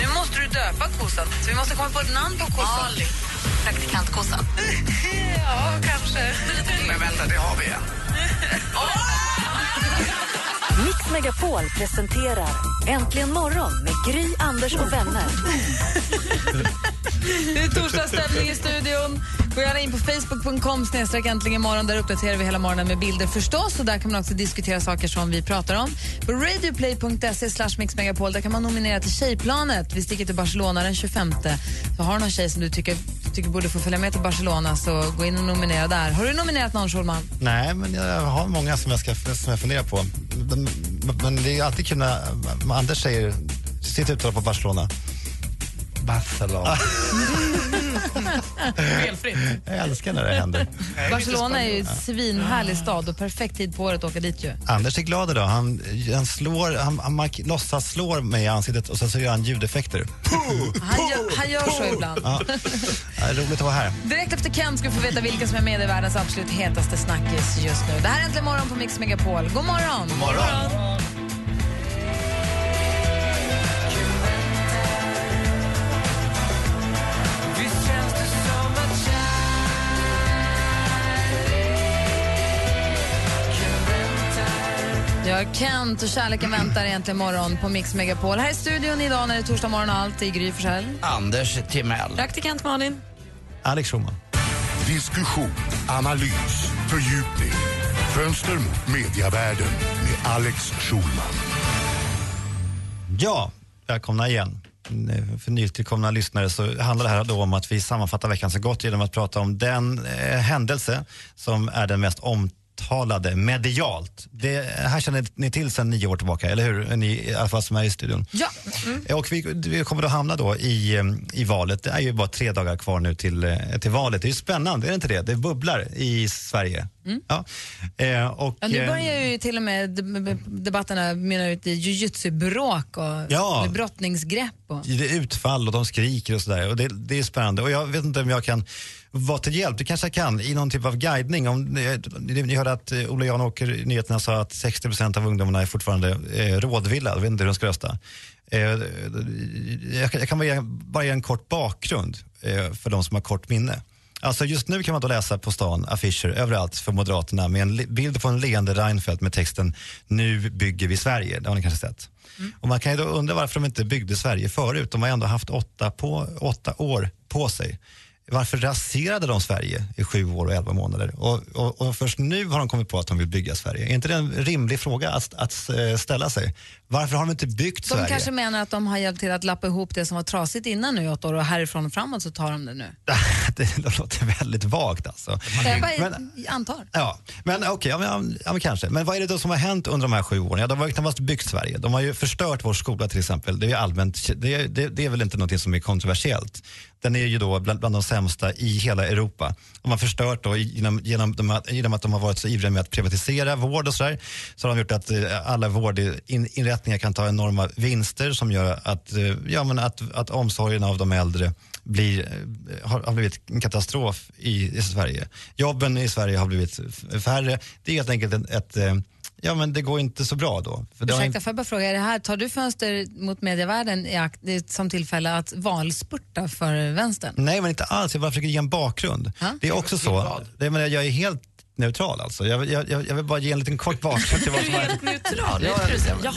Nu måste du döpa kossan, så vi måste komma på ett namn på kossan. Ali. Praktikantkossan. ja, kanske. Men vänta, det har vi en. Mix Megapol presenterar Äntligen morgon med Gry, Anders och vänner. Det är torsdagsstämning i studion. Gå gärna in på facebook.com snedstreck äntligen imorgon. Där uppdaterar vi hela morgonen med bilder förstås. Och där kan man också diskutera saker som vi pratar om. På radioplay.se slash mixmegapol där kan man nominera till Tjejplanet. Vi sticker till Barcelona den 25. Så har du någon tjej som du tycker, tycker borde få följa med till Barcelona så gå in och nominera där. Har du nominerat någon, Schulman? Nej, men jag har många som jag, ska, som jag funderar på. Men, men det är alltid kul när Anders säger sitt uttal på Barcelona. Barcelona. Felfritt. Jag älskar när det händer. Barcelona är ju en svinhärlig stad och perfekt tid på året att åka dit ju. Anders är glad idag. Han, han, slår, han, han mark, låtsas slår mig i ansiktet och sen så gör han ljudeffekter. Han gör, han gör så ibland. Ja. Det är roligt att vara här. Direkt efter Kent ska vi få veta vilka som är med i världens absolut hetaste snackis just nu. Det här är Äntligen morgon på Mix Megapol. God morgon! God morgon. Ja, Kent och kärleken väntar egentligen morgon på Mix Megapol. Här i studion idag när det är torsdag morgon och allt i Gry Forssell. Anders Timell. Praktikant Malin. Alex Schulman. Diskussion, analys, fördjupning. Fönster mot mediavärlden med Alex Schulman. Ja, välkomna igen. För nytillkomna lyssnare så handlar det här då om att vi sammanfattar veckan så gott genom att prata om den eh, händelse som är den mest omtalade medialt. Det här känner ni till sedan nio år tillbaka, eller hur? Ni i alla fall som är i studion. Ja. Och vi, vi kommer då hamna då i, i valet. Det är ju bara tre dagar kvar nu till, eh, till valet. Det är ju spännande, är det inte det? Det bubblar i Sverige. Ja. Eh, och, Ja, nu eh, börjar ju till och med deb- debatterna mynna ut i jujutsu-bråk och Ja. brottningsgrepp. Och. det är utfall och de skriker och sådär. Och det, det är spännande. Och jag vet inte om jag kan vara till hjälp. Det kanske jag kan i någon typ av guidning. Om, ni, ni hörde att eh, Ola Janåker i nyheterna sa att 60% av ungdomarna är fortfarande eh, rådvilla. Jag vet inte hur de ska rösta. Eh, jag, kan- jag kan bara ge, bara ge en kort bakgrund eh, för de som har kort minne. Alltså just nu kan man då läsa på stan affischer överallt för Moderaterna med en bild på en leende Reinfeldt med texten Nu bygger vi Sverige. Det har ni kanske sett. Och man kan ju då undra varför de inte byggde Sverige förut. De har ändå haft åtta, på, åtta år på sig. Varför raserade de Sverige i sju år och elva månader? Och, och, och först nu har de kommit på att de vill bygga Sverige. Är inte det en rimlig fråga att, att eh, ställa sig? Varför har de inte byggt De Sverige? kanske menar att de har hjälpt till att lappa ihop det som var trasigt innan nu åtta år och härifrån och framåt så tar de det nu. det låter väldigt vagt alltså. Jag bara Men- antar. Ja, men okej, ja, men, ja, men kanske. Men vad är det då som har hänt under de här sju åren? Ja, de har knappast byggt Sverige. De har ju förstört vår skola till exempel. Det är, ju allmänt, det, det, det är väl inte något som är kontroversiellt. Den är ju då bland, bland de sämsta i hela Europa. De har förstört då genom, genom, de, genom att de har varit så ivriga med att privatisera vård och sådär. Så har de gjort att eh, alla vårdinrättningar kan ta enorma vinster som gör att, eh, ja, men att, att omsorgen av de äldre blir, eh, har, har blivit en katastrof i, i Sverige. Jobben i Sverige har blivit färre. Det är helt enkelt ett, ett eh, ja men det går inte så bra då. För Ursäkta, inte, får jag bara fråga, är det här, tar du fönster mot medievärlden i akt, som tillfälle att valspurta för vänstern? nej men inte alls, jag bara försöker ge en bakgrund. Ja. Det är också så, det, menar, jag är helt neutral alltså. Jag, jag, jag vill bara ge en liten kort bakgrund till vad som har hänt. neutral. Ja.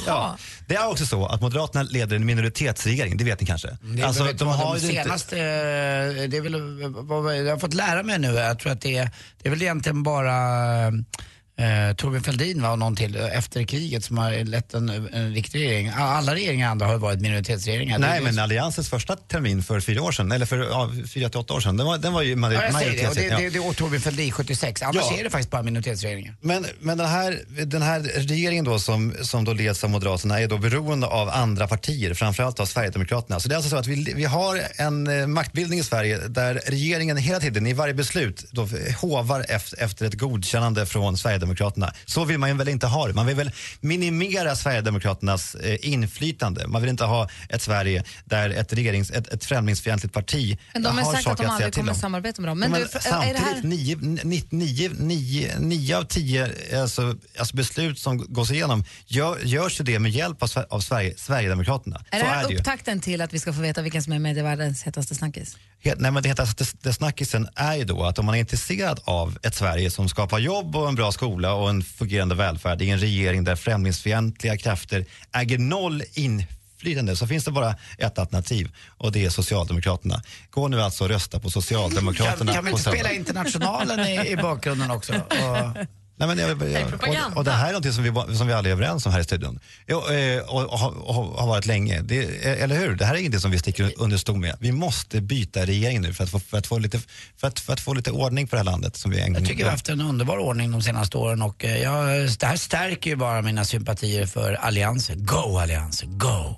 Jaha. Det är också så att Moderaterna leder en minoritetsregering, det vet ni kanske? Det är alltså, de har de inte- senaste, eh, det är väl, vad- vad jag har fått lära mig nu, jag tror att det är, det är väl egentligen bara eh, Torbjörn Fälldin va, och någon till efter kriget som har lett en, en riktig regering. Alla regeringar andra har ju varit minoritetsregeringar. Nej, det men som- Alliansens första termin för fyra år sedan, eller för ja, fyra till åtta år sedan, den var, den var ju major- Ja, jag säger det. Och det, majoritetsregering. det, det är Torbjön Fälldin 76. Annars Ja. är det faktiskt bara minoritetsregeringar. Men, men den, här, den här regeringen då som, som då leds av Moderaterna är då beroende av andra partier, framförallt av Sverigedemokraterna. Så det är alltså så att vi, vi har en eh, maktbildning i Sverige där regeringen hela tiden i varje beslut då hovar efter, efter ett godkännande från Sverigedemokraterna. Så vill man ju väl inte ha det. Man vill väl minimera Sverigedemokraternas eh, inflytande. Man vill inte ha ett Sverige där ett, regerings, ett, ett främlingsfientligt parti Men de har sagt att saker de att säga aldrig kommer om. samarbeta med dem. Men, Men, du, är det samtidigt, här... nio, nio, nio, nio, nio av tio alltså, alltså beslut som gås igenom gör, görs ju det med hjälp av, av Sverige, Sverigedemokraterna. Är Så det här är det ju. upptakten till att vi ska få veta vilken som är medievärldens hetaste snackis? Nej, men det, det, det snackisen är ju då att om man är intresserad av ett Sverige som skapar jobb och en bra skola och en fungerande välfärd i en regering där främlingsfientliga krafter äger noll inflytande så finns det bara ett alternativ och det är Socialdemokraterna. Gå nu alltså och rösta på Socialdemokraterna. kan vi inte spela Internationalen i, i bakgrunden också? Och, Nej, men jag, jag, propaganda. och, och det här är något som vi, som vi alla är överens om här i studion. Jo, eh, och, och, har- och, har varit länge. Det, eh, eller hur? Det här är inget som vi sticker under stol med. Vi måste byta regering nu för att, få, för, att få lite, för, att, för att få lite ordning på det här landet. Som vi en gång jag tycker vi har haft en underbar ordning de senaste åren och eh, jag, det här stärker ju bara mina sympatier för alliansen. Go alliansen, go!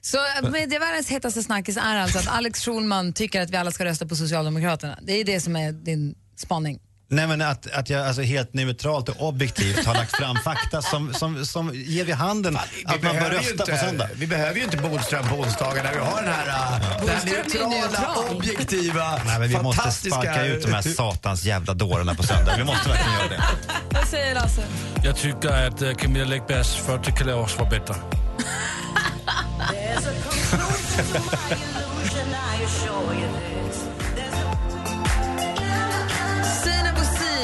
Så eh, medievärldens hetaste snackis är alltså att Alex Schulman tycker att vi alla ska rösta på Socialdemokraterna. Det är det som är din spaning. Nej, men att, att jag alltså helt neutralt och objektivt har lagt fram fakta som, som, som ger vid handen att man bör rösta inte, på söndag. Vi behöver ju inte Bodström på onsdagar när vi har den här, den här Bodström är ju neutrala, neutral. objektiva, Nej, men vi måste sparka ut de här satans jävla dårarna på söndag. Vi måste verkligen göra det. Vad säger Lasse? Jag tycker att uh, Camilla Läckbergs 40 var bättre.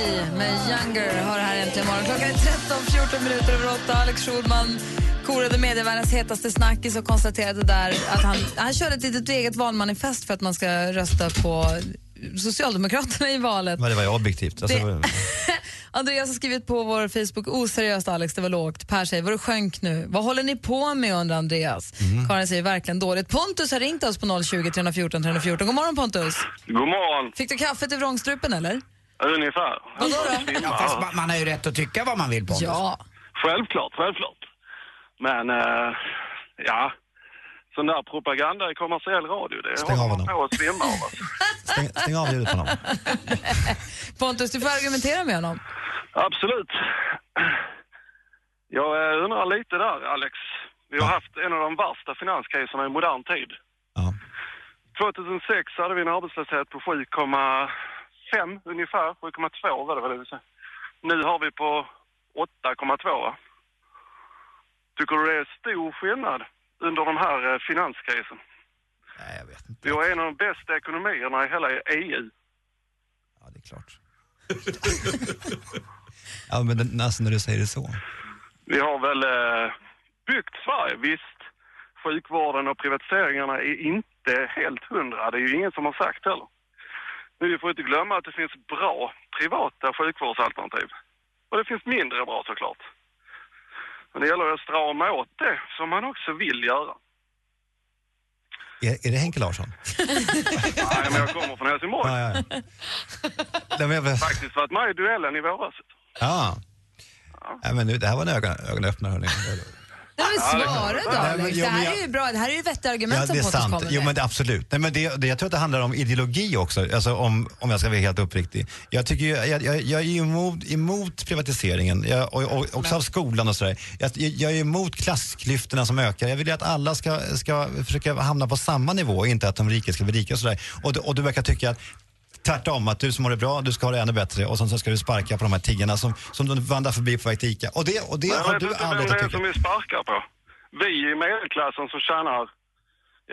Bosi med Younger har det här äntligen morgon. Klockan är 13-14 minuter över 8. Alex Schulman korade medievärldens hetaste snackis och konstaterade där att han, han körde ett litet eget valmanifest för att man ska rösta på Socialdemokraterna i valet. Men det var ju objektivt. Alltså, Det- Andreas har skrivit på vår Facebook, oseriöst Alex, det var lågt. Per säger, vad det sjönk nu. Vad håller ni på med undrar Andreas. Karin säger, verkligen dåligt. Pontus har ringt oss på 020 314 314. God morgon Pontus. God morgon. Fick du kaffe till vrångstrupen eller? Ungefär. Då? Ja, fast man, man har ju rätt att tycka vad man vill på Ja. Självklart, självklart. Men, eh, ja. Sån där propaganda i kommersiell radio, det Stäng av håller man honom. på att svimma av. Alltså. stäng, stäng av ljudet på honom. Pontus, du får argumentera med honom. Absolut. Jag eh, undrar lite där, Alex. Vi har haft en av de värsta finanskriserna i modern tid. Ja. 2006 hade vi en arbetslöshet på 7,5 ungefär. 7,2 var det väl. det. Nu har vi på 8,2 va? Tycker du det är stor skillnad under den här eh, finanskrisen? Nej, jag vet inte. Vi har en av de bästa ekonomierna i hela EU. Ja, det är klart. ja, men den, alltså när du säger det så. Vi har väl eh, byggt Sverige, visst. Sjukvården och privatiseringarna är inte helt hundra, det är ju ingen som har sagt heller. Men vi får inte glömma att det finns bra privata sjukvårdsalternativ. Och det finns mindre bra såklart. Men det gäller att strama åt det, som man också vill göra. Är, är det Henke Larsson? Nej, men jag kommer från Helsingborg. Ja, ja, ja. Nej, men jag, Faktiskt varit med i duellen i våras. ja. Ja, men nu, det här var en ögon, ögonöppnare. Hörni. Nej, men svara då Nej, men- Alex. jo, Det men här jag- är ju bra. Det här är ju vettiga argument Ja, som det är Pontus sant. kommer med. Jo, men det, absolut. Nej, men det, det, jag tror att det handlar om ideologi också, alltså om, om jag ska vara helt uppriktig. Jag, tycker ju, jag, jag, jag är ju emot, emot privatiseringen, jag, och, och, också av skolan och sådär. Jag, jag är emot klassklyftorna som ökar. Jag vill ju att alla ska, ska försöka hamna på samma nivå, inte att de rika ska bli rika och sådär. Och, du- och du verkar tycka att Tvärtom, att du som har det bra, du ska ha det ännu bättre och sen så ska du sparka på de här tiggarna som, som du vandrar förbi på väg till Ica. Och det, och det Jag har vet du inte vem det är att tycka. som vi sparkar på. Vi i medelklassen som tjänar,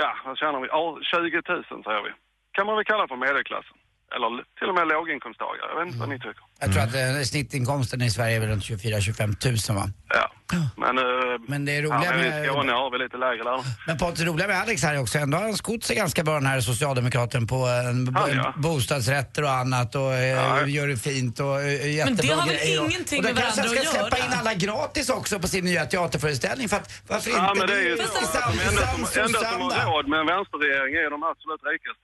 ja, vad tjänar vi? Ja, 20 000 säger vi. Kan man väl kalla för medelklassen. Eller till och med låginkomsttagare. Jag vet inte vad ni tycker. Jag tror att eh, snittinkomsten i Sverige är väl runt 24-25 000 va? Ja. Men, eh, Men det är ja, roliga men i med... Skåne har vi lite lägre där. Men Pontus, det roliga med Alex här är också, ändå har han skott sig ganska bra den här socialdemokraten på en, Han, ja. bostadsrätter och annat och eh, gör det fint och eh, jättebra har väl grejer. Och- ingenting och med då kanske han varandra ska att släppa göra. in alla gratis också på sin nya teaterföreställning för att varför Ja, inte? men det är ju Det så. De enda som, som har råd med en vänsterregering är de absolut rikaste.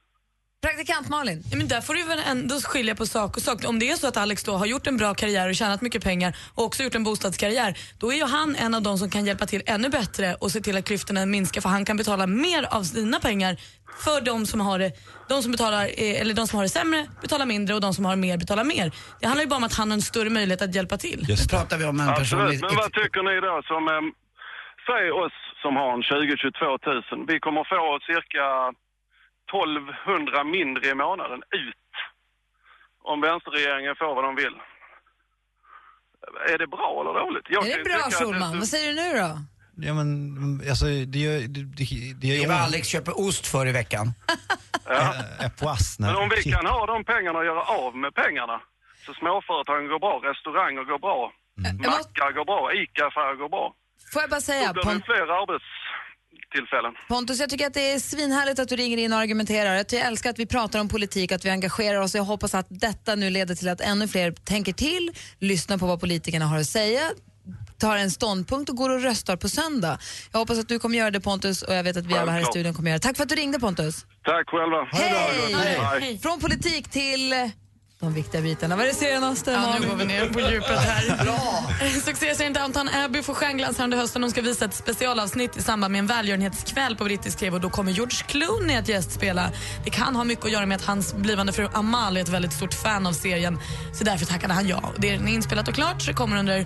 Praktikant Malin. Ja, men där får du väl ändå skilja på sak och sak. Om det är så att Alex då har gjort en bra karriär och tjänat mycket pengar och också gjort en bostadskarriär, då är ju han en av de som kan hjälpa till ännu bättre och se till att klyftorna minskar för han kan betala mer av sina pengar för de som har det, de som betalar, eh, eller de som har det sämre betalar mindre och de som har mer betalar mer. Det handlar ju bara om att han har en större möjlighet att hjälpa till. Nu pratar vi om en Absolut. i- Men vad tycker ni då som, eh, säg oss som har en 20-22 000. Vi kommer få cirka 1200 mindre i månaden ut. Om vänsterregeringen får vad de vill. Är det bra eller dåligt? Jag Är det bra Schulman? det- Vad säger du nu då? Ja men alltså det gör det, det, det Det gör vad Alex köper ost för i veckan. Ja. Poisse, Men om vi kan ha de pengarna och göra av med pengarna så småföretagen går bra, restauranger går bra, mackar går bra, ICA-affärer går bra. Får jag bara säga, Då blir det fler arbetstillfällen. Pontus, jag tycker att det är svinhärligt att du ringer in och argumenterar. Jag älskar att vi pratar om politik, att vi engagerar oss. Jag hoppas att detta nu leder till att ännu fler tänker till, lyssnar på vad politikerna har att säga, tar en ståndpunkt och går och röstar på söndag. Jag hoppas att du kommer göra det Pontus och jag vet att vi alla här i studion kommer göra det. Tack för att du ringde Pontus. Tack själva. Hej! Hej. Från politik till de viktiga bitarna. Vad är det senaste? Ja, nu går vi ner på djupet här. Succéserien Downton Abbey får stjärnglans under hösten. De ska visa ett specialavsnitt i samband med en välgörenhetskväll på brittisk TV och då kommer George Clooney att gästspela. Det kan ha mycket att göra med att hans blivande fru Amal är ett väldigt stort fan av serien. Så därför tackade han ja. Det är inspelat och klart så det kommer under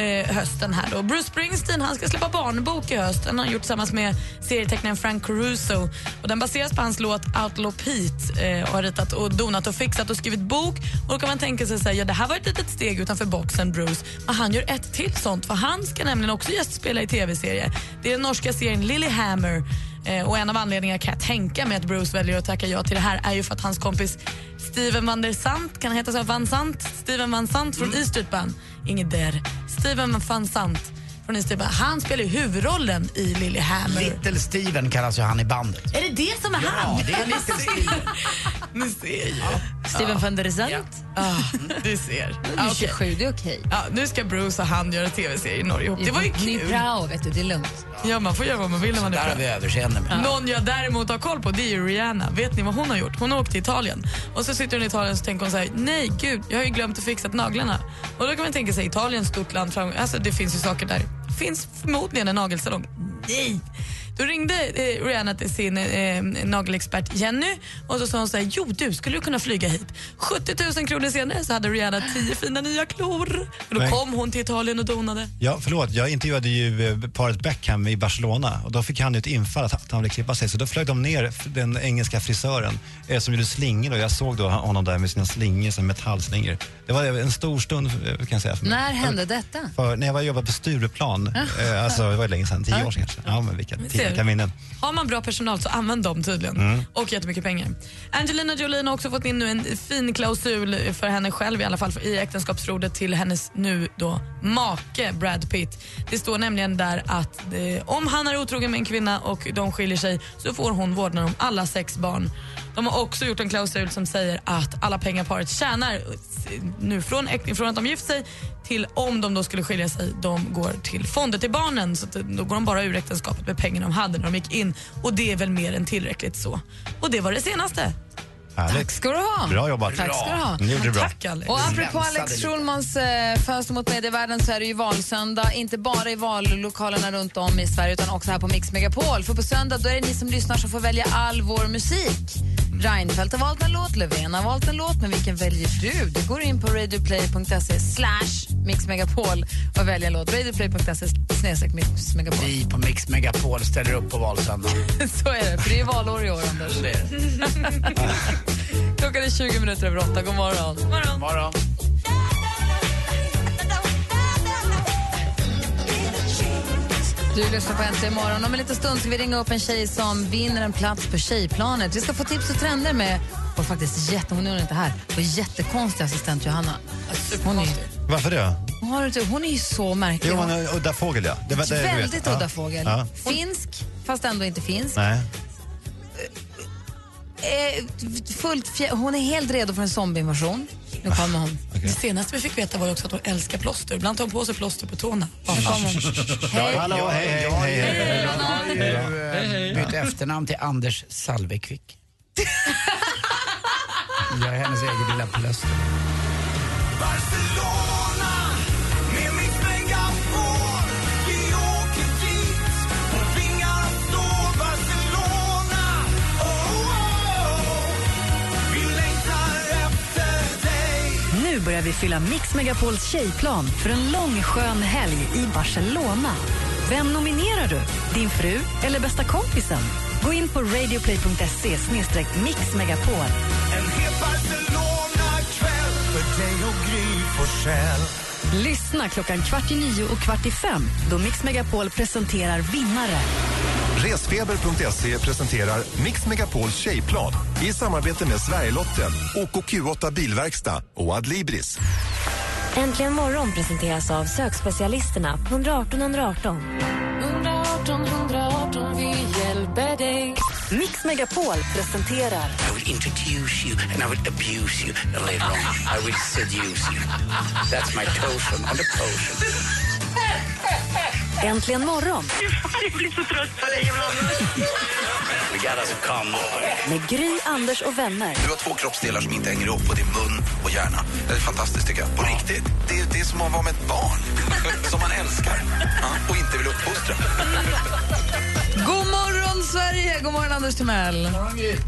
eh, hösten här då. Bruce Springsteen han ska släppa barnbok i höst. Den har han gjort tillsammans med serietecknaren Frank Caruso. Och den baseras på hans låt Outlaw Pete eh, och har ritat och donat och fixat och skrivit bok. Och då kan man tänka sig säga ja, det här var ett litet steg utanför boxen Bruce. Men han gör ett till sånt för han ska nämligen också gästspela i tv-serie. Det är den norska serien Lilyhammer. Eh, och en av anledningarna kan jag tänka mig att Bruce väljer att tacka ja till det här är ju för att hans kompis Steven van der Sant, kan han heta så? Van Sant? Steven van Sant från E Street Band. Inget där. Steven van Sant? Från E Band. Han spelar ju huvudrollen i Lilyhammer. Little Steven kallas ju han i bandet. Är det det som är han? Ja, det är Little Steven. Ni ser ju. Steven van der Sant? Ah, du ser. Ah, är okej. 27, det är okej. Ja, nu ska Bruce och han göra tv-serie i Norge ihop. Det var ju Ni är kul. bra, vet du, det är lugnt. Ja, man får göra vad man vill när man är Där har bra. vi överseende med. Någon jag däremot har koll på det är ju Rihanna. Vet ni vad hon har gjort? Hon har åkt till Italien och så sitter hon i Italien och tänker hon så här, nej gud, jag har ju glömt att fixa naglarna. Och då kan man tänka sig Italien, stort land, fram, alltså det finns ju saker där. Det finns förmodligen en nagelsalong. Nej! Då ringde eh, Rihanna till sin eh, nagelexpert Jenny och så sa hon så här, jo du, skulle du kunna flyga hit? 70 000 kronor senare så hade Rihanna 10 fina nya klor. Och då Nej. kom hon till Italien och donade. Ja, förlåt. Jag intervjuade ju eh, paret Beckham i Barcelona och då fick han ju ett infall att att han ville klippa sig. Så då flög de ner f- den engelska frisören eh, som gjorde slingor och jag såg då honom där med sina slingor, som metallslingor. Det var en stor stund eh, kan jag säga för mig. När hände detta? För när jag var jobbade på Stureplan, eh, alltså det var länge sedan, tio år sedan kanske. Ja, men vilka, tio, vilka minnen. Har man bra personal så använd dem tydligen. Mm. Och jättemycket pengar. Angelina Jolie har också fått in nu en fin klausul för henne själv i alla fall i äktenskapsförordet till hennes nu då make Brad Pitt. Det står nämligen där att eh, om han är otrogen med en kvinna och de skiljer sig så får hon vårdnaden om alla sex barn. De har också gjort en klausul som säger att alla pengar paret tjänar eh, nu från, från att de gift sig till om de då skulle skilja sig, de går till fonder till barnen. Så att då går de bara ur äktenskapet med pengarna de hade när de gick in. Och det är väl mer än tillräckligt så. Och det var det senaste. Härligt. Ska du ha. Bra jobbat. Tack ska du ha. Ni gjorde det bra. Tack Alex. Och apropå Alex. Schulmans eh, fönster mot medievärlden så är det ju valsöndag, inte bara i vallokalerna runt om i Sverige utan också här på Mix Megapol. För på söndag då är det ni som lyssnar som får välja all vår musik. Reinfeldt har valt en låt, Löfven har valt en låt, men vilken väljer du? Du går in på radioplay.se slash Mix Megapol och väljer en låt. Radioplay.se snedstreck Mix Megapol. Vi på Mix Megapol ställer upp på valsöndag. Så är det, för det är valår i år, Anders. Det är det. Klockan är 20 minuter över åtta. God morgon. morgon. Morgon. Du lyssnar på Äntligen morgon. Om en liten stund ska vi ringa upp en tjej som vinner en plats på Tjejplanet. Vi ska få tips och trender med Megapol faktiskt jätte, hon är inte här, och jättekonstig assistent Johanna. Hon är, Varför det? hon, har, hon är ju så märklig. Jo, Hon- är udda fågel ja. Det, det. Väldigt udda fågel. Ja. Finsk, fast ändå inte finsk. Nej. Eh, fullt fjä- hon är helt redo för en zombieinvasion. Nu kommer hon. Det senaste vi fick veta var också att hon älskar plåster. Ibland tar hon på sig plåster på tårna. Nu kommer hon. Hej. Hallå, hej, hej, hej. hej. Eh, bytte efternamn till Anders Salvekvick. Jag är hennes egen lilla plöster. Nu börjar vi fylla Mix Megapols tjejplan för en lång skön helg i Barcelona. Vem nominerar du? Din fru eller bästa kompisen? Gå in på radioplay.se mixmegapol. Lyssna klockan kvart i nio och kvart i fem då Mix Megapol presenterar vinnare. Resfeber.se presenterar Mix Megapols tjejplan i samarbete med Sverigelotten, OKQ8 Bilverkstad och Adlibris. Äntligen morgon presenteras av sökspecialisterna på 118 118. 118 118, vi hjälper dig. Mix Megapol presenterar I will introduce you and I will abuse you later on I will seduce you. That's my token on the potion. Äntligen morgon Jag blir så trött på dig ibland. We got us a calm med Gry, Anders och vänner. Du har två kroppsdelar som inte hänger ihop och det är mun och hjärna. Det är fantastiskt tycker jag. På riktigt. Det är, det är som att vara med ett barn. som man älskar och inte vill uppfostra. God morgon, Sverige! God morgon, Anders Timell.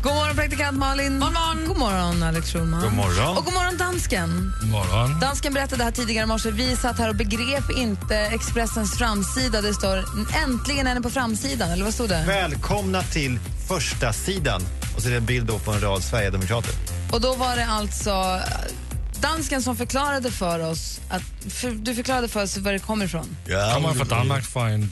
God morgon, praktikant Malin. God morgon, Alex Schulman. God morgon. Och god morgon, dansken. Morgon. Dansken berättade här tidigare i morse, vi satt här och begrep inte Expressens framsida. Det står äntligen är ni på framsidan, eller vad stod det? Välkomna till första sidan Och så är det en bild då på en rad Sverigedemokrater. Och då var det alltså eh, dansken som förklarade för oss, att, för, du förklarade för oss var det kommer ifrån. Kommer från Danmark från en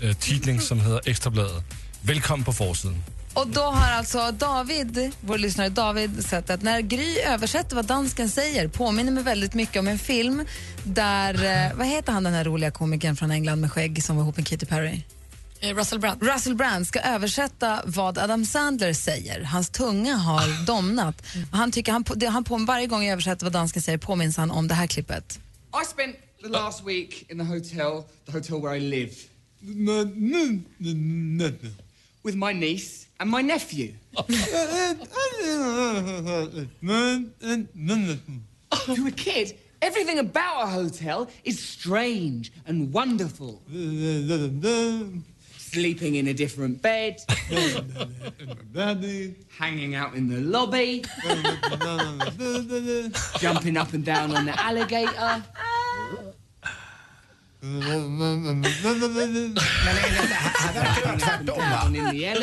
dansk äh, tidning som heter Ekstrabladet. Välkommen på forsiden. Och då har alltså David, vår lyssnare David, sett att när Gry översätter vad dansken säger påminner mig väldigt mycket om en film där, eh, vad heter han den här roliga komikern från England med skägg som var ihop med Katy Perry? Russell Brand. Russell Brand ska översätta vad Adam Sandler säger. Hans tunga har domnat. Han tycker han, på- det- han på, varje gång jag översätter vad dansken säger påminns han om det här klippet. I spent the last week in the hotel, the hotel where I live, with my niece and my nephew. to a kid, everything about a hotel is strange and wonderful. Sleeping in a different bed, hanging out in the lobby, jumping up and down on the alligator. Men Down tvärtom va? Är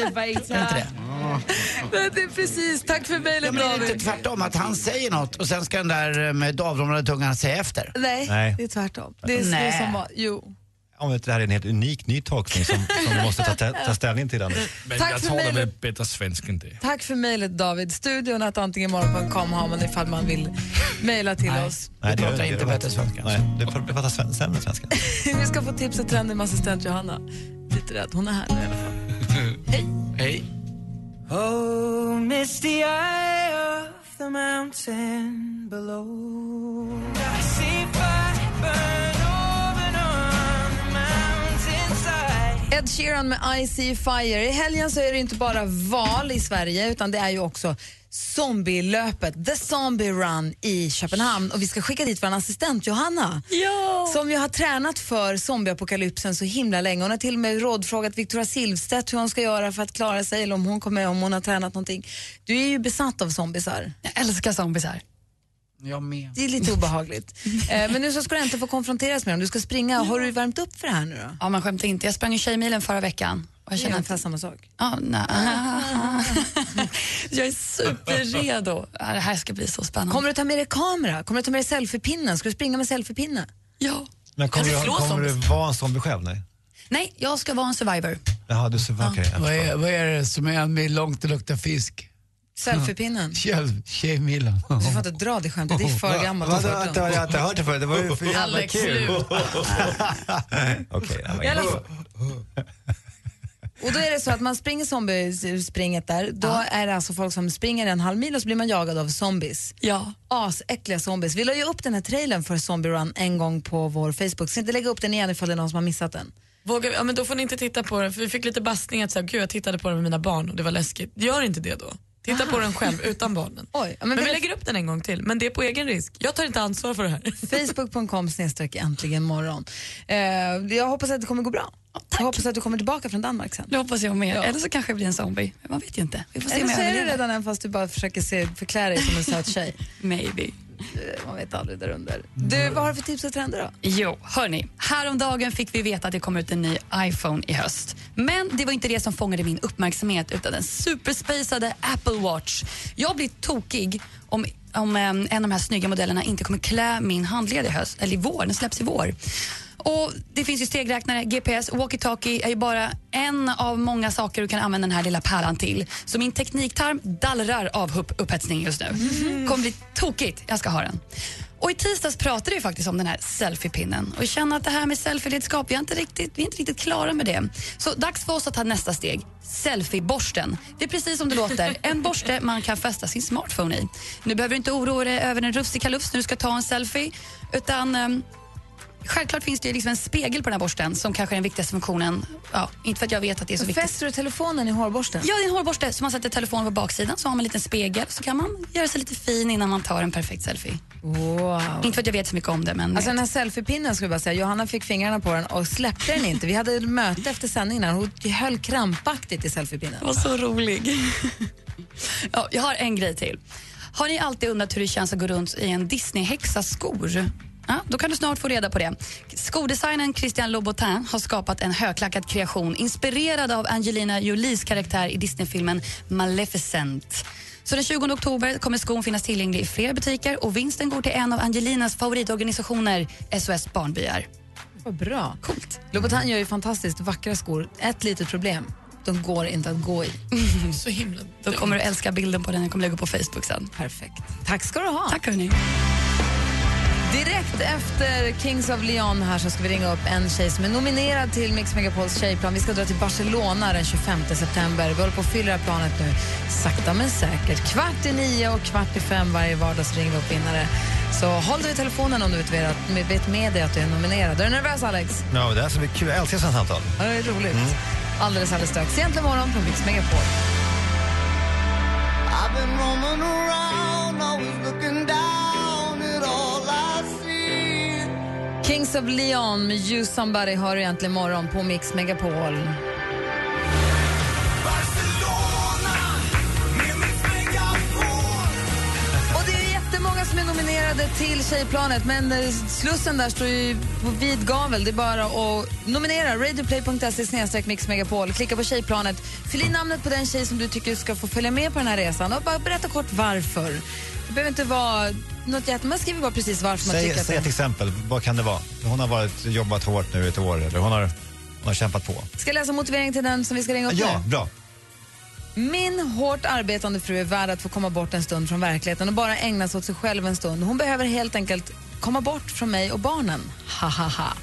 Det är precis, tack för mejlet Ja, men är det inte tvärtom att han säger något och sen ska den där med avdomnade tungan säga efter? Nej, Nej. det är tvärtom. Det är, det är Nej. som var, jo. Om det här är en helt unik ny tolkning som, som vi måste ta, ta ställning till. Anders. Men Tack jag för det är mejlet. bättre svensk än det. Tack för mejlet David. Studion att antingenmorgon.com har man ifall man vill mejla till oss. Vi pratar inte bättre svenska. Nej, det det pratar sven- sämre svenska. Vi ska få tips och trender med assistent Johanna. Lite rädd, hon är här nu i alla fall. Hej. Oh, misty eye of the mountain below. Ed Sheeran med I See Fire. I helgen så är det inte bara val i Sverige utan det är ju också zombielöpet, The Zombie Run i Köpenhamn. Och vi ska skicka dit vår assistent Johanna Ja. som ju har tränat för zombieapokalypsen så himla länge. Hon har till och med rådfrågat Victoria Silvstedt hur hon ska göra för att klara sig eller om hon, kommer, om hon har tränat någonting. Du är ju besatt av zombisar. Jag älskar zombisar. Jag med. Det är lite obehagligt. eh, men nu så ska du inte få konfronteras med dem. Du ska springa. Har du värmt upp för det här nu då? Ja, man skämtar inte. Jag sprang ju Tjejmilen förra veckan. Och jag Det är känner ungefär samma sak. Ja, nej. jag är superredo. Det här ska bli så spännande. Kommer du ta med dig kamera? Kommer du ta med dig selfiepinnen? Ska du springa med selfiepinne? Ja. Men kommer, Jag du, kommer du vara en zombie själv? Nej. Nej, jag ska vara en survivor. Jaha, du okej, jag Vad är, vad är det som är med långt och luktar fisk? Selfiepinnen. Tjejmillan. Du får inte dra det skämtet, det är för gammalt. Vadå, jag har inte hört det förut? Det var ju för jävla Alex, kul. Okej, Och då är det så att man springer zombiespringet där, då är det alltså folk som springer en halv mil och så blir man jagad av zombies. Ja. Asäckliga zombies. Vi la ju upp den här trailern för Zombie Run en gång på vår Facebook, så inte lägga upp den igen ifall det är någon som har missat den. Vågar vi, ja, men då får ni inte titta på den, för vi fick lite bastning att säga, gud jag tittade på den med mina barn och det var läskigt. Gör inte det då. Titta på den själv utan barnen. Oj, men vi lägger upp den en gång till, men det är på egen risk. Jag tar inte ansvar för det här. Facebook.com snedstreck äntligen morgon. Eh, jag hoppas att det kommer gå bra. jag hoppas att du kommer tillbaka från Danmark sen. Det hoppas jag med. Ja. Eller så kanske jag blir en zombie. Man vet ju inte. Vi får se Eller så är du redan en fast du bara försöker se, förklä dig som en söt tjej. Maybe. Eh, Man vet aldrig där under. Du, vad har du för tips och trender då? Jo, hörni. Häromdagen fick vi veta att det kommer ut en ny iPhone i höst. Men det var inte det som fångade min uppmärksamhet utan den superspacade Apple Watch. Jag blir tokig om, om em, en av de här snygga modellerna inte kommer klä min handled i höst, eller i vår, den släpps i vår. Och Det finns ju stegräknare, GPS, walkie-talkie är ju bara en av många saker du kan använda den här lilla pärlan till. Så min tekniktarm dallrar av upp- upphetsning just nu. kommer bli tokigt. Jag ska ha den. Och I tisdags pratade vi faktiskt om den här selfiepinnen och jag känner att det här med selfie-redskap, vi, är inte riktigt- vi är inte riktigt klara med det. Så dags för oss att ta nästa steg. Selfieborsten. Det är precis som det låter. En borste man kan fästa sin smartphone i. Nu behöver du inte oroa dig över en rufsig kalufs när du ska ta en selfie. Utan ehm, Självklart finns det liksom en spegel på den här borsten som kanske är den viktigaste funktionen. Ja, inte för att jag vet att det är så viktigt. Fäster du telefonen i hårborsten? Ja, det är en hårborste. Så man sätter telefonen på baksidan så har man en liten spegel så kan man göra sig lite fin innan man tar en perfekt selfie. Wow. Inte för att jag vet så mycket om det men... Alltså den här selfiepinnen skulle jag bara säga, Johanna fick fingrarna på den och släppte den inte. Vi hade möte efter sändningen här. hon höll krampaktigt i selfiepinnen. Var så rolig. ja, jag har en grej till. Har ni alltid undrat hur det känns att gå runt i en Disney-häxa-skor? Ja, då kan du snart få reda på det. Skodesignern Christian Louboutin har skapat en högklackad kreation inspirerad av Angelina Jolies karaktär i Disney-filmen Maleficent. Så den 20 oktober kommer skon finnas tillgänglig i fler butiker och vinsten går till en av Angelinas favoritorganisationer, SOS Barnbyar. Vad bra. Coolt. Louboutin gör ju fantastiskt vackra skor. Ett litet problem, de går inte att gå i. Så himla Då kommer du älska bilden på den, jag kommer lägga på Facebook sen. Perfekt. Tack ska du ha. Tack hörni. Direkt efter Kings of Leon här så ska vi ringa upp en tjej som är nominerad till Mix Megapols tjejplan. Vi ska dra till Barcelona den 25 september. Vi håller på att fylla det här planet nu, sakta men säkert. Kvart i nio och kvart i fem varje vardag så ringer vi upp vinnare. Så håll dig vid telefonen om du vet, med- vet med dig att du är nominerad. Är du nervös, Alex? Ja, det här ska bli kul. Jag älskar sådana samtal. Ja, det är roligt. Alldeles, alldeles strax. Egentligen morgon på Mix Megapol. I've been roaming around, always looking down Kings of Leon med You Somebody har du egentligen morgon på Mix Megapol. Nominerade till Tjejplanet men eh, Slussen där står ju på vid gavel. Det är bara att nominera. Radioplay.se snedstreck Mix Megapol. Klicka på Tjejplanet. Fyll i namnet på den tjej som du tycker ska få följa med på den här resan och bara berätta kort varför. Det behöver inte vara något jätte... Man skriver bara precis varför man Säg, tycker att säg ett exempel. Vad kan det vara? Hon har varit, jobbat hårt nu ett år eller hon har, hon har kämpat på. Ska jag läsa motiveringen till den som vi ska ringa upp Ja, nu? bra. Min hårt arbetande fru är värd att få komma bort en stund från verkligheten och bara ägna sig åt sig själv en stund. Hon behöver helt enkelt komma bort från mig och barnen. Ha, ha, ha.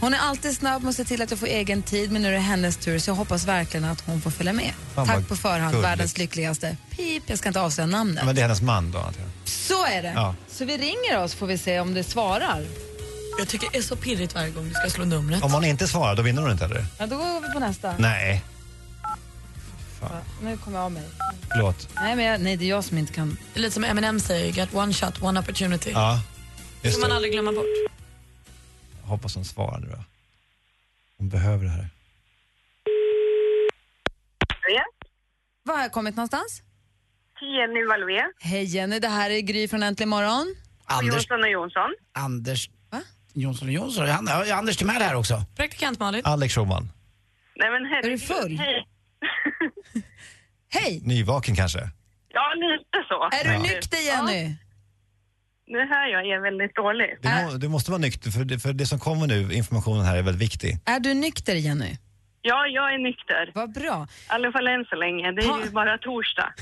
Hon är alltid snabb med att se till att jag får egen tid men nu är det hennes tur så jag hoppas verkligen att hon får följa med. Fan, Tack på förhand, gulligt. världens lyckligaste. Pip, jag ska inte avslöja namnet. Men det är hennes man då. Så är det. Ja. Så vi ringer oss får vi se om det svarar. Jag tycker det är så pirrigt varje gång du ska slå numret. Om hon inte svarar, då vinner hon inte eller? Ja, då går vi på nästa. Nej, nu kommer jag av mig. förlåt. Nej, men jag, nej, det är jag som inte kan. Det är lite som Eminem säger, get one shot, one opportunity. Ja, Det just får man det. aldrig glömma bort. Jag hoppas hon svarar nu då. Hon behöver det här. Var har jag kommit någonstans? Jenny Valvé. Hej Jenny, det här är Gry från Äntligen morgon. Anders, Jonsson och Jonsson. Anders Jonsson och Jonsson. Han, ja, Anders Timell här också. Praktikant Malin. Alex Schulman. Nej men herregud. Är du full? Hej. Hej! Nyvaken kanske? Ja, lite så. Är du nykter Jenny? Ja, nu hör jag er väldigt dåligt. Du, må, du måste vara nykter för det, för det som kommer nu, informationen här är väldigt viktig. Är du nykter Jenny? Ja, jag är nykter. Vad bra. I alla fall än så länge. Det är ju bara torsdag.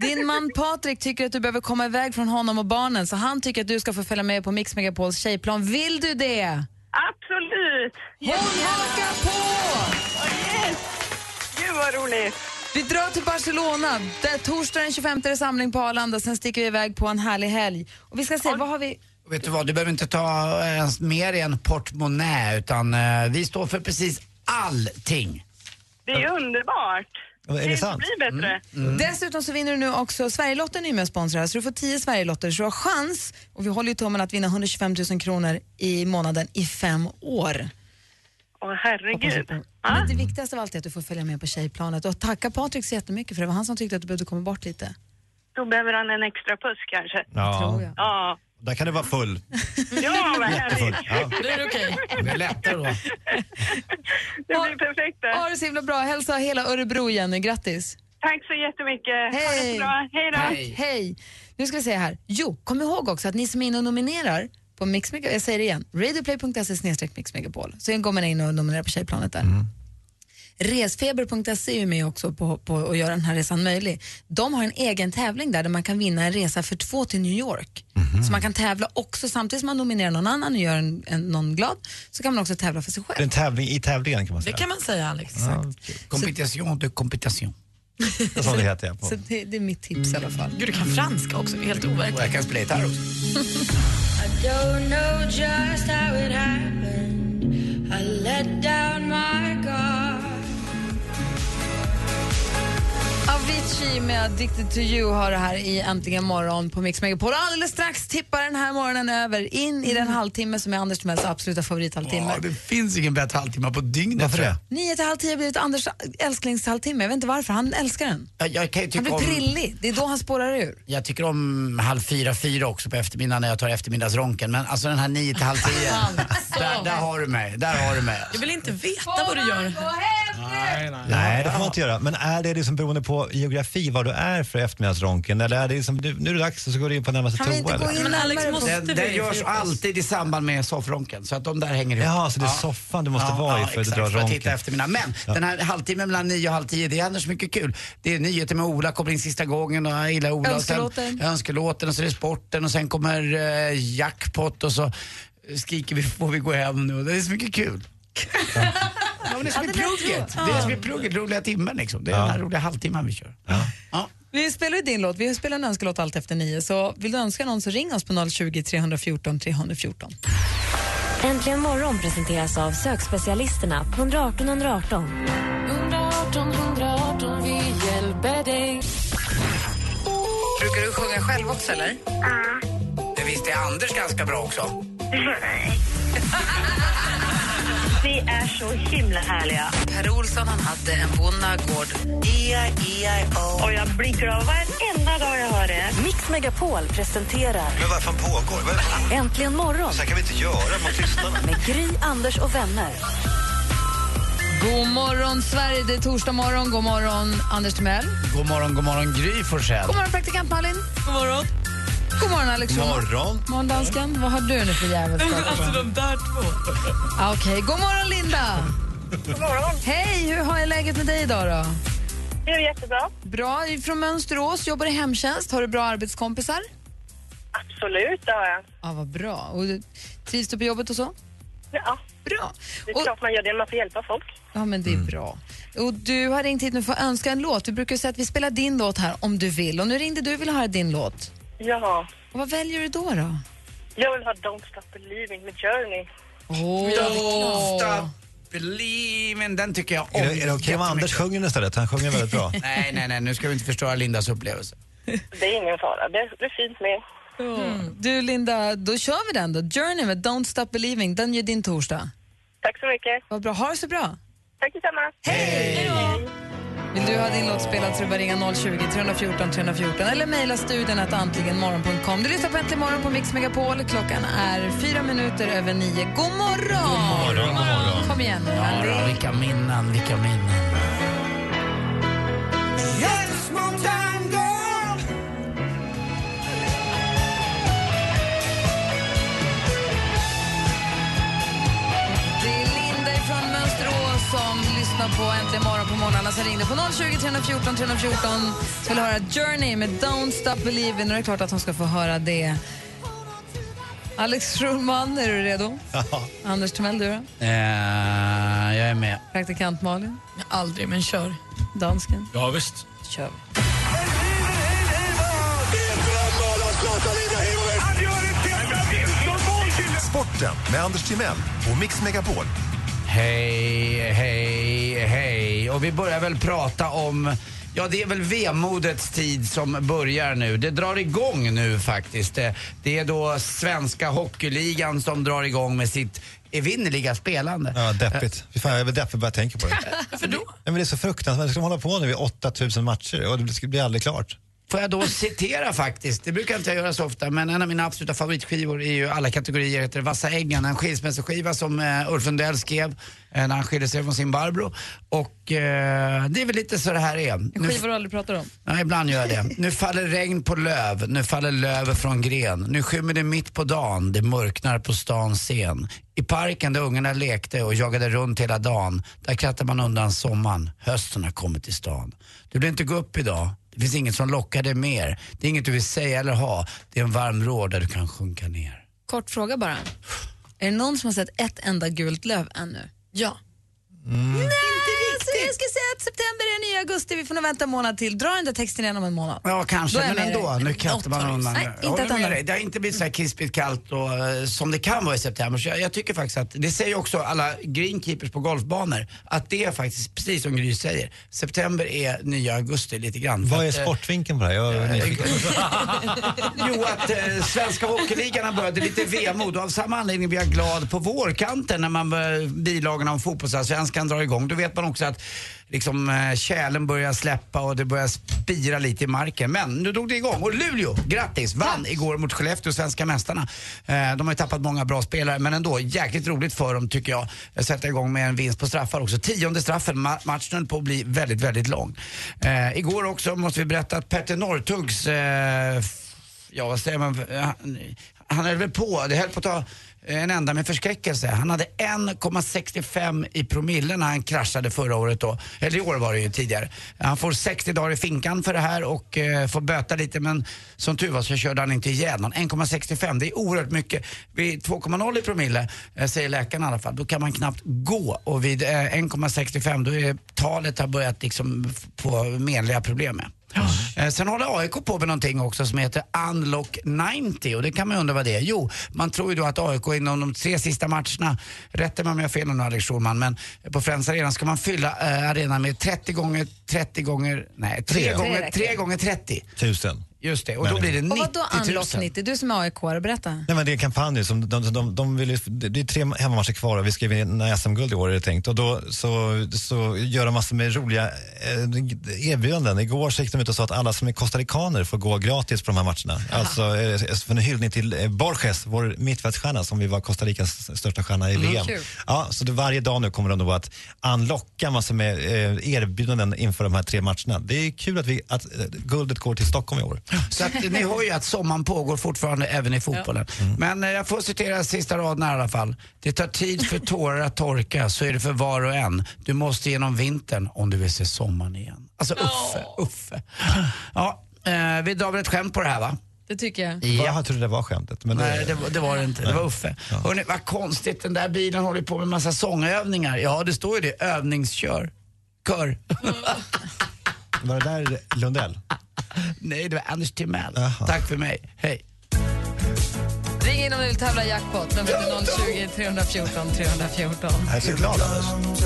Din man Patrik tycker att du behöver komma iväg från honom och barnen så han tycker att du ska få följa med på Mix Megapols tjejplan. Vill du det? Absolut! Hon hakar på! Yes! Gud vad roligt! Vi drar till Barcelona. Där torsdag den 25 är det samling på Arlanda. Sen sticker vi iväg på en härlig helg. Och vi ska se, vad har vi? Vet du vad, du behöver inte ta ens mer i en portmonnä utan eh, vi står för precis allting. Det är underbart. Är det sant? blir bättre. Mm. Dessutom så vinner du nu också Sverigelotten är med och sponsrar så du får 10 Sverigelotter så du har chans och vi håller ju tummen att vinna 125 000 kronor i månaden i fem år. Åh herregud. Men det viktigaste av allt är att du får följa med på tjejplanet och tacka Patrik så jättemycket för det var han som tyckte att du behövde komma bort lite. Då behöver han en extra puss kanske. Ja. Tror jag. Ja. Där kan det vara full. Ja, vad härligt. Ja. Det är okej. Det blir lättare då. Det blir perfekt det. Ha det så himla bra. Hälsa hela Örebro Jenny. Grattis. Tack så jättemycket. Ha det så bra. Hej då. Hej. Hej. Nu ska vi se här. Jo, kom ihåg också att ni som är inne och nominerar på Mix Mega, jag säger det igen, radioplay.se snedstreck Mix Megapol. Så går man in och nominerar på tjejplanet där. Resfeber.se är ju med också på, på att göra den här resan möjlig. De har en egen tävling där, där man kan vinna en resa för två till New York. Så man kan tävla också samtidigt som man nominerar någon annan och gör en, en, någon glad så kan man också tävla för sig Det är själv. en tävling i tävlingen kan man Det säga. kan man säga Alex. Competition de competition. Det är som det heter. ja, På. Så det, det är mitt tips i alla fall. Gud, du kan franska också. Helt overkligt. Och jag kan spela gitarr också. I don't know just how it happened. I let down my Avicii med Addicted to you har det här i Äntligen morgon på Mix Megapol. Alldeles strax tippar den här morgonen över in i den halvtimme som är Anders Timells absoluta favorithalvtimme. Ja, det finns ingen bättre halvtimme på dygnet. Varför det? Nio till halv tio har blivit Anders älsklingshalvtimme. Jag vet inte varför, han älskar den. Jag, jag Han blir om, prillig, det är då han spårar ur. jag tycker om halv fyra, fyra också på eftermiddagen när jag tar eftermiddagsronken. Men alltså den här nio till halv tio, där, där har du mig. Där har du mig. Jag vill inte veta vad du gör. Nej, nej. Nej, det får man inte göra. Men är det liksom beroende på geografi, vad du är för eftermiddagsronken? Eller är det liksom, du, nu är det dags och så går du in på närmaste Kan vi toa? inte gå in Men Alex måste Den, den görs alltid i samband med soffronken, så att de där hänger ihop. Jaha, så det är soffan du måste vara i för att exakt, dra för att titta ronken. eftermiddag. Men den här halvtimmen mellan nio och halv tio, det händer så mycket kul. Det är nyheter med Ola, kommer in sista gången och jag gillar Ola. Och sen, Önskelåten. önskelåten och så är det sporten och sen kommer eh, jackpot och så skriker vi får vi gå hem nu. Det är så mycket kul. ja, men det är som i Ja, plugget. Det är som i plugget, roliga timmen liksom. Det är Ja. den här roliga halvtimmen vi kör. Ja. Vi spelar ju din låt, vi spelar en önskelåt allt efter nio. Så vill du önska någon så ring oss på 020 314 314. Äntligen morgon presenteras av sökspecialisterna på 118 118. 118 118, vi hjälper dig. Brukar du sjunga själv också eller? Det visste Anders ganska bra också. Ni är så himla härliga. Per Olsson han hade en bonnagård. E-I-E-I-O. Och jag blir glad varenda dag jag hör det. Mix Megapol presenterar Men vad fan pågår? Vad- Äntligen morgon Så här kan vi inte göra mot lyssnarna. med Gry, Anders och vänner. God morgon Sverige, det är torsdag morgon. God morgon Anders Timell. God morgon, god morgon Gry Forssell. God morgon praktikant Malin. God morgon. God morgon Alex. Morgon. morgon dansken. Vad har du nu för jävelskap? Alltså de där två. Ah, Okej, god morgon Linda. God morgon. Hej, hur har jag läget med dig idag då? Det är jättebra. Bra, från Mönsterås, jobbar i hemtjänst. Har du bra arbetskompisar? Absolut, det har jag. Ja, vad bra. Och du- trivs du på jobbet och så? Ja, Bra. det är Och- klart man gör det. Man får hjälpa folk. Ja, men det är bra. Och du har ringt hit nu för att önska en låt. Vi brukar säga att vi spelar din låt här om du vill. Och nu ringde du och ville höra din låt. Ja. Och vad väljer du då? då? Jag vill ha Don't Stop Believing med Journey. Åh! Stop believing, den tycker jag om. Är det, är det okej om Anders sjunger istället? Han sjunger väldigt bra. Nej, nej, nej, nu ska vi inte förstöra Lindas upplevelse. Det är ingen fara. Det, det är fint med. Mm. Du Linda, då kör vi den då. Journey med Don't Stop Believing. Den gör din torsdag. Tack så mycket. Vad bra. Ha det så bra. Tack detsamma. Hej! Vill du ha din låt spelad så är det bara ringa 020 314 314 eller mejla studion att antligenmorgon.com. Du lyssnar på Äntligen morgon på Mix Megapol. Klockan är fyra minuter över nio. God morgon! God morgon, god morgon. Kom igen nu, Ja, Andy. då, vilka minnen, vilka minnen. Det på Äntligen morgon på morgnarna som ringde på 020 314 314. Så vill höra Journey med Don't Stop Believin' och det är klart att hon ska få höra det. Alex Schulman, är du redo? Anders Timell, du då? Eh, jag är med. Praktikant Malin? Aldrig, men kör. Dansken? Ja, visst. Kör. Sporten med Anders Timell och Mix Megapol. Hej, hej, hej. Och vi börjar väl prata om Ja, det är väl vemodets tid som börjar nu. Det drar igång nu faktiskt. Det- Det är då svenska hockeyligan som drar igång med sitt evinnerliga spelande. Ja, deppigt. Fy fan, jag blir deppig bara jag tänker på det. Varför då? Ja, men det är så fruktansvärt. Ska man hålla på nu i 8000 matcher och det blir aldrig klart. Får jag då citera faktiskt, det brukar inte jag göra så ofta, men en av mina absoluta favoritskivor är ju alla kategorier heter Vassa äggen, en skilsmässoskiva som uh, Ulf Lundell skrev eh, när han skilde sig från sin Barbro. Och eh, det är väl lite så det här är. En skiva du aldrig pratar om? Ja, ibland gör jag det. Nu faller regn på löv, nu faller löv från gren. Nu skymmer det mitt på dagen, det mörknar på stans scen. I parken där ungarna lekte och jagade runt hela dagen, där krattade man undan sommaren. Hösten har kommit till stan. Du vill inte gå upp idag, det finns inget som lockar dig mer. Det är inget du vill säga eller ha, det är en varm rå där du kan sjunka ner. Kort fråga bara. Är det någon som har sett ett enda gult löv ännu? Ja. Nej, så jag ska säga att september är ny augusti, vi får nog vänta en månad till. Dra den där texten igen om en månad. Ja, kanske, men ändå. Nu kastar man undan. Nej, Jag inte håller med dig. Det har inte blivit så här krispigt kallt och, eh, som det kan vara i september. Så jag, jag tycker faktiskt att, det säger också alla greenkeepers på golfbanor, att det är faktiskt precis som Gry säger. September är nya augusti lite grann. Vad är eh, sportvinkeln på det här? Jag är nyfiken. Jo, att eh, svenska hockeyligan började lite vemod och av samma anledning blir jag glad på vårkanten när man bilagorna om fotbollsallsvenskan drar igång. Då vet man också att liksom, eh, kärlen börjar släppa och det börjar spira lite i marken. Men nu drog det igång och Luleå, grattis, vann igår mot Skellefteå, svenska mästarna. Eh, de har ju tappat många bra spelare men ändå jäkligt roligt för dem tycker jag. att Sätta igång med en vinst på straffar också. Tionde straffen, ma- matchen höll på att bli väldigt, väldigt lång. Eh, igår också måste vi berätta att Petter Northugs eh, ja vad säger man, han, han är väl på, det höll på att ta Eh, en ända med förskräckelse. Han hade 1,65 i promille när han kraschade förra året då. Eller i år var det ju tidigare. Han får 60 dagar i finkan för det här och eh, får böta lite men som tur var så körde han inte ihjäl någon. 1,65 det är oerhört mycket. Vid 2,0 i promille, eh, säger läkaren i alla fall, då kan man knappt gå och vid eh, 1,65 då är talet har börjat liksom få menliga problem med. Eh, Sen håller AIK på med någonting också som heter Unlock 90 och det kan man undra vad det är. Jo, man tror ju då att AIK inom de tre sista matcherna, rätta mig om jag har fel nu Alex Schulman, men på Friends Arena ska man fylla eh, arenan med 30 gånger 30 gånger, nej, 3 Tre. Tre gånger, räcker. 3 gånger 30. Tusen. Just det, och då blir det 90 Och 000. vadå unlock 90? Du som är aik berätta. Nej, men det är en kampanj. Som de, de, de vill, ju- det är tre hemmamatcher kvar och vi ska vinna SM-guld i år är det tänkt. Och då så, så gör de massor med roliga eh, erbjudanden. Igår så gick de ut och sa att alla som är costaricaner får gå gratis på de här matcherna. Alltså eh, för en hyllning till eh, Borges, vår mittfältsstjärna som vi var Costa Ricas största stjärna i Mm, VM. kul. Ja, så det, varje dag nu kommer de då att unlocka massor med eh, erbjudanden inför de här tre matcherna. Det är kul att, vi, att eh, guldet går till Stockholm i år. Så att, ni hör ju att sommaren pågår fortfarande även i fotbollen. Men eh, jag får citera sista raden här i alla fall. Det tar tid för tårar att torka, så är det för var och en. Du måste genom vintern om du vill se sommaren igen. Alltså Uffe, Uffe. Ja, eh, vi drar väl ett skämt på det här va? Det tycker jag. Ja. Jag trodde det var skämtet. Men Nej, det, var- det var det inte. Det var Uffe. Hörrni, vad konstigt. Den där bilen håller på med massa sångövningar. Ja, det står ju det. Övningskör. Kör. Var det där Lundell? Nej, det var Anders Timell. Tack för mig. Hej. Ring in om du vill tävla jackpot. Numret är 020 314 314. Jag är så glad Anders.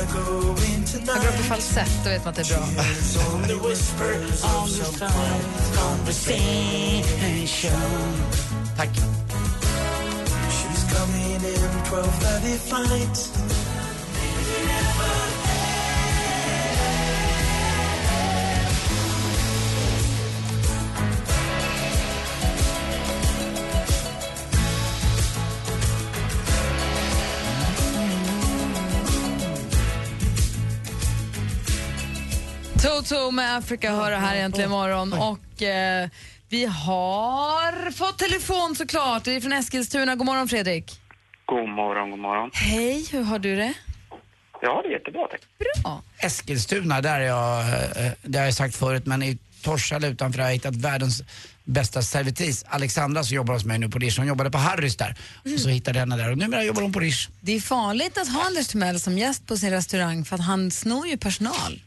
Jag går upp i falsett, då vet man att det är bra. Tack. Toto med Africa hör det här äntligen imorgon. Och eh, vi har fått telefon såklart. Det är från Eskilstuna. God morgon Fredrik. God morgon, god morgon. Hej, hur har du det? Ja, det är jättebra tack. Bra. Eskilstuna, där är jag, eh, det har jag sagt förut, men i Torshälla utanför har jag hittat världens bästa servitris. Alexandra som jobbar hos mig nu på Rish, hon jobbade på Harrys där. Och så hittade jag henne där och numera jobbar hon på Rish. Det är farligt att ha Anders Timell som gäst på sin restaurang för att han snor ju personal.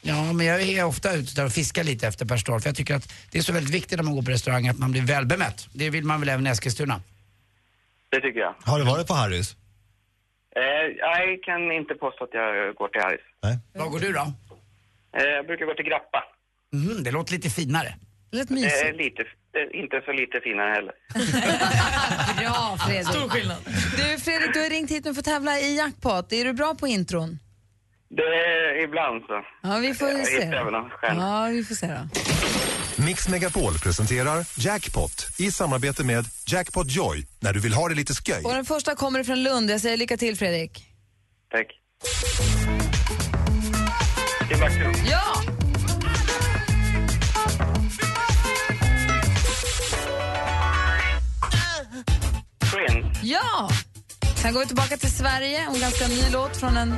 Ja, men jag är ofta ute där och fiskar lite efter personal för jag tycker att det är så väldigt viktigt när man går på restaurang att man blir väl bemött. Det vill man väl även i Eskilstuna. Det tycker jag. Har du varit på Harrys? Eh, jag kan inte påstå att jag går till Harrys. Var går du då? Eh, jag brukar gå till Grappa. Mm, det låter lite finare. Lät mysigt. lite, eh, inte så lite finare heller. Bra Fredrik. Stor skillnad. Du Fredrik, du har ringt hit nu för att tävla i jackpot. Är du bra på intron? Det är ibland så. Ja, vi får se. Ja, vi får se då. Mix Megapol presenterar Jackpot i samarbete med Jackpot Joy när du vill ha det lite sköj. Och den första kommer från Lund. Jag säger lycka till Fredrik. Tack. Timbuktu. Ja! Prince. Ja! Sen går vi tillbaka till Sverige. En ganska ny låt från en...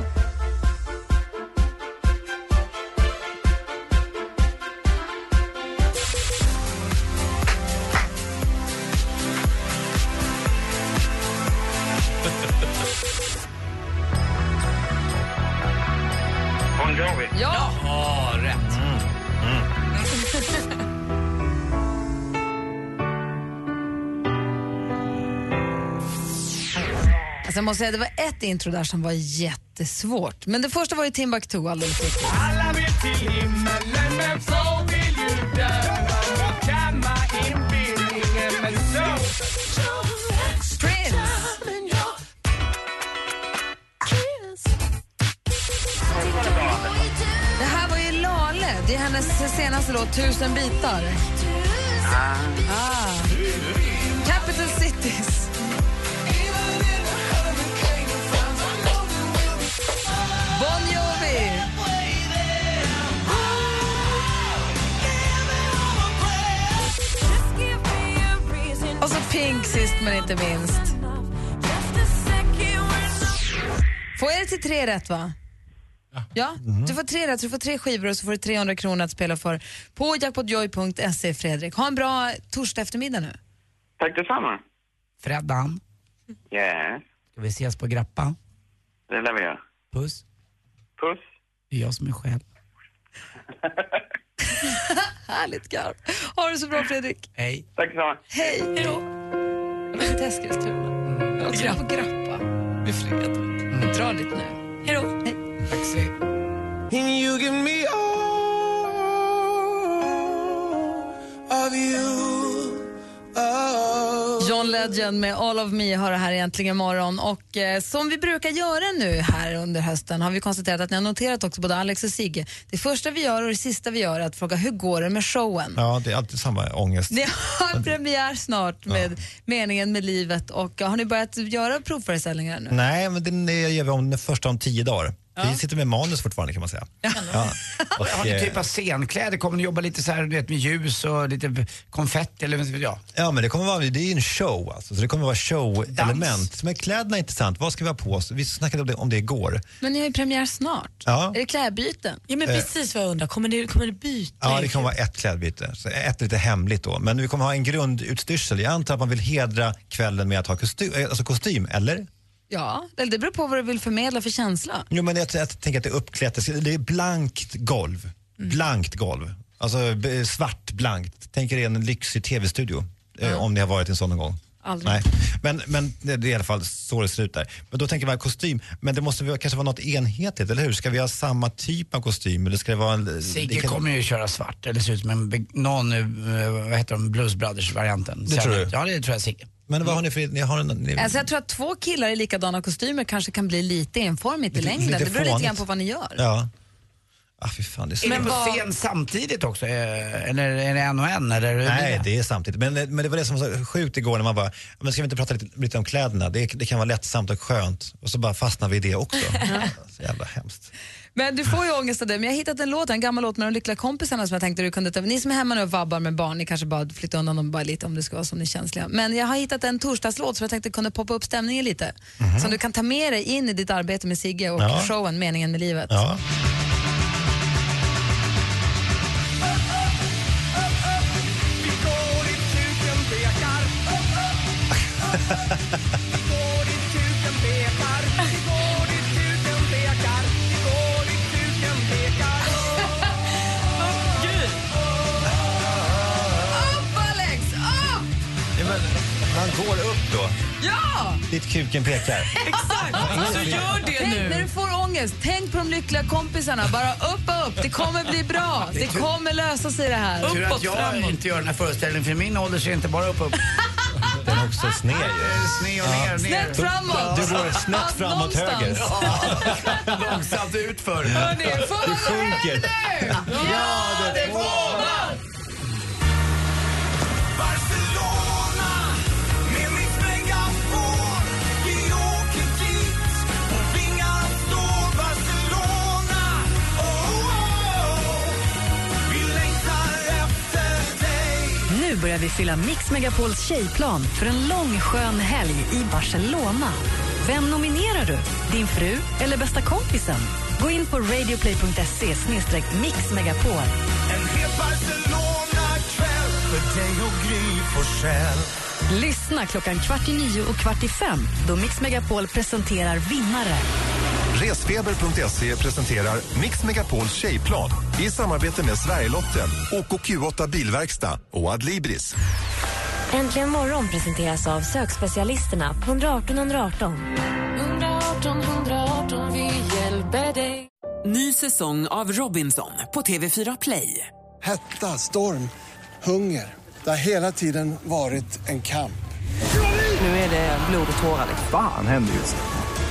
Jag måste säga, det var ett intro där som var jättesvårt. Men det första var ju Timbuktu alldeles riktigt. Alla vill till himmelen men få vill ju dö Och kamma inbillningen men så Prince! Det här var ju Lale. Det är hennes senaste låt, Tusen bitar. Ah. Capital Cities. Men inte minst. Får jag det till tre rätt va? Ja, du får tre rätt, så du får tre skivor och så får du 300 kronor att spela för på jackpotjoy.se Fredrik. Ha en bra torsdag eftermiddag nu. Tack detsamma. Freddan, Yes, ska vi ses på Grappa? det lär vi göra. Puss. Puss. Det är jag som är själv. Härligt garv. Ha det så bra Fredrik. Hej. Tack detsamma. Hej. Hej då. Jag vill till Eskilstuna. Jag ska på Grappa. Blir fred. Mm. Dra dit nu. Hej då. Hej. Taxi. And you give me all of you Legend med All of Me har det här egentligen imorgon. Och eh, som vi brukar göra nu här under hösten har vi konstaterat att ni har noterat också både Alex och Sigge. Det första vi gör och det sista vi gör är att fråga hur går det med showen? Ja, det är alltid samma ångest. Ni har premiär snart med Meningen med livet och har ni börjat göra provföreställningar nu? Nej, men är- gör vi om den första om tio dagar. Vi sitter med manus fortfarande kan man säga. Ja. Och, Har ni eh, typ av scenkläder? Kommer ni jobba lite så här, du vet, med ljus och lite konfetti eller vad vet jag? Ja, men det kommer vara, det är ju en show alltså, så det kommer vara show-element. Men kläderna är intressant. Vad ska vi ha på oss? Vi snackade om det, om det igår. Men ni har ju premiär snart. Ja. Är det klädbyten? Ja, men Eh. precis vad jag undrar. Kommer det, kommer det byta? Ja, det kommer vara ett klädbyte. Så ett lite hemligt då. Men vi kommer ha en grundutstyrsel. Jag antar att man vill hedra kvällen med att ha kostym, alltså kostym eller? Ja, eller det beror på vad du vill förmedla för känsla. Jo, men jag, jag tänker att det är uppklätt. Det är blankt golv. Blankt golv. Alltså svart blankt. Tänk er en lyxig tv-studio. Eh, om ni har varit i en sån någon gång. Aldrig. Nej. Men, men det är i alla fall så det ser ut där. Men då tänker man kostym. Men det måste kanske vara något enhetligt, eller hur? Ska vi ha samma typ av kostym? Eller ska det vara en, Sigge det kan- kommer ju köra svart, eller ser ut som en, någon, eh, vad heter de, Blues Brothers-varianten. Det tror du? Ja, det tror jag Sigge. Men vad har ni för... Ni har en, ni, Alltså jag tror att två killar i likadana kostymer kanske kan bli lite enformigt i Lite- längden. lite det beror lite grann på vad ni gör. Ja. Ah, fy fan, det är så Är ni på vad- scen samtidigt också? Eh, Eller är det en och en? Eller hur blir Nej, det är samtidigt. Men, men det var det som var så sjukt igår när man bara, men ska vi inte prata lite, lite om kläderna? Det, det kan vara lättsamt och skönt. Och så bara fastnar vi i det också. så jävla hemskt. Men du får ju ångest av det. Men jag har hittat en låt, en gammal låt med de lyckliga kompisarna som jag tänkte du kunde ta. Ni som är hemma nu och vabbar med barn, ni kanske bara flyttar undan dem bara lite om det ska vara som ni är känsliga. Men jag har hittat en torsdagslåt som jag tänkte kunde poppa upp stämningen lite. Som du kan ta med dig in i ditt arbete med Sigge och Ja. showen Meningen med livet. Ja. dit kuken pekar. Exakt! Så gör det tänk, När du får ångest, tänk på de lyckliga kompisarna. Bara upp och upp. Det kommer bli bra. Det kommer lösa sig det här. Tur att jag framåt. inte gör den här föreställningen, för min ålder ser inte bara upp upp. Den är också sned ju. Sned och ner, ner. Snett framåt. Du går snett framåt höger. Långsamt utför. Hörni, får man Du gå hem sjunker. nu? Ja, börjar vi fylla Mix Megapols tjejplan för en lång skön helg i Barcelona. Vem nominerar du? Din fru eller bästa kompisen? Gå in på radioplay.se mixmegapol. En hel Barcelona-kväll för dig och Gry Forssell. Lyssna klockan kvart i nio och kvart i fem då Mix Megapol presenterar vinnare. Resfeber.se presenterar Mix Megapols tjejplan i samarbete med Sverigelotten, OKQ8 Bilverkstad och Adlibris. Äntligen morgon presenteras av sökspecialisterna på 118 118. 118 118, vi hjälper dig. Ny säsong av Robinson på TV4 Play. Hetta, storm, hunger. Det har hela tiden varit en kamp. Nu är det blod och tårar. Fan händer just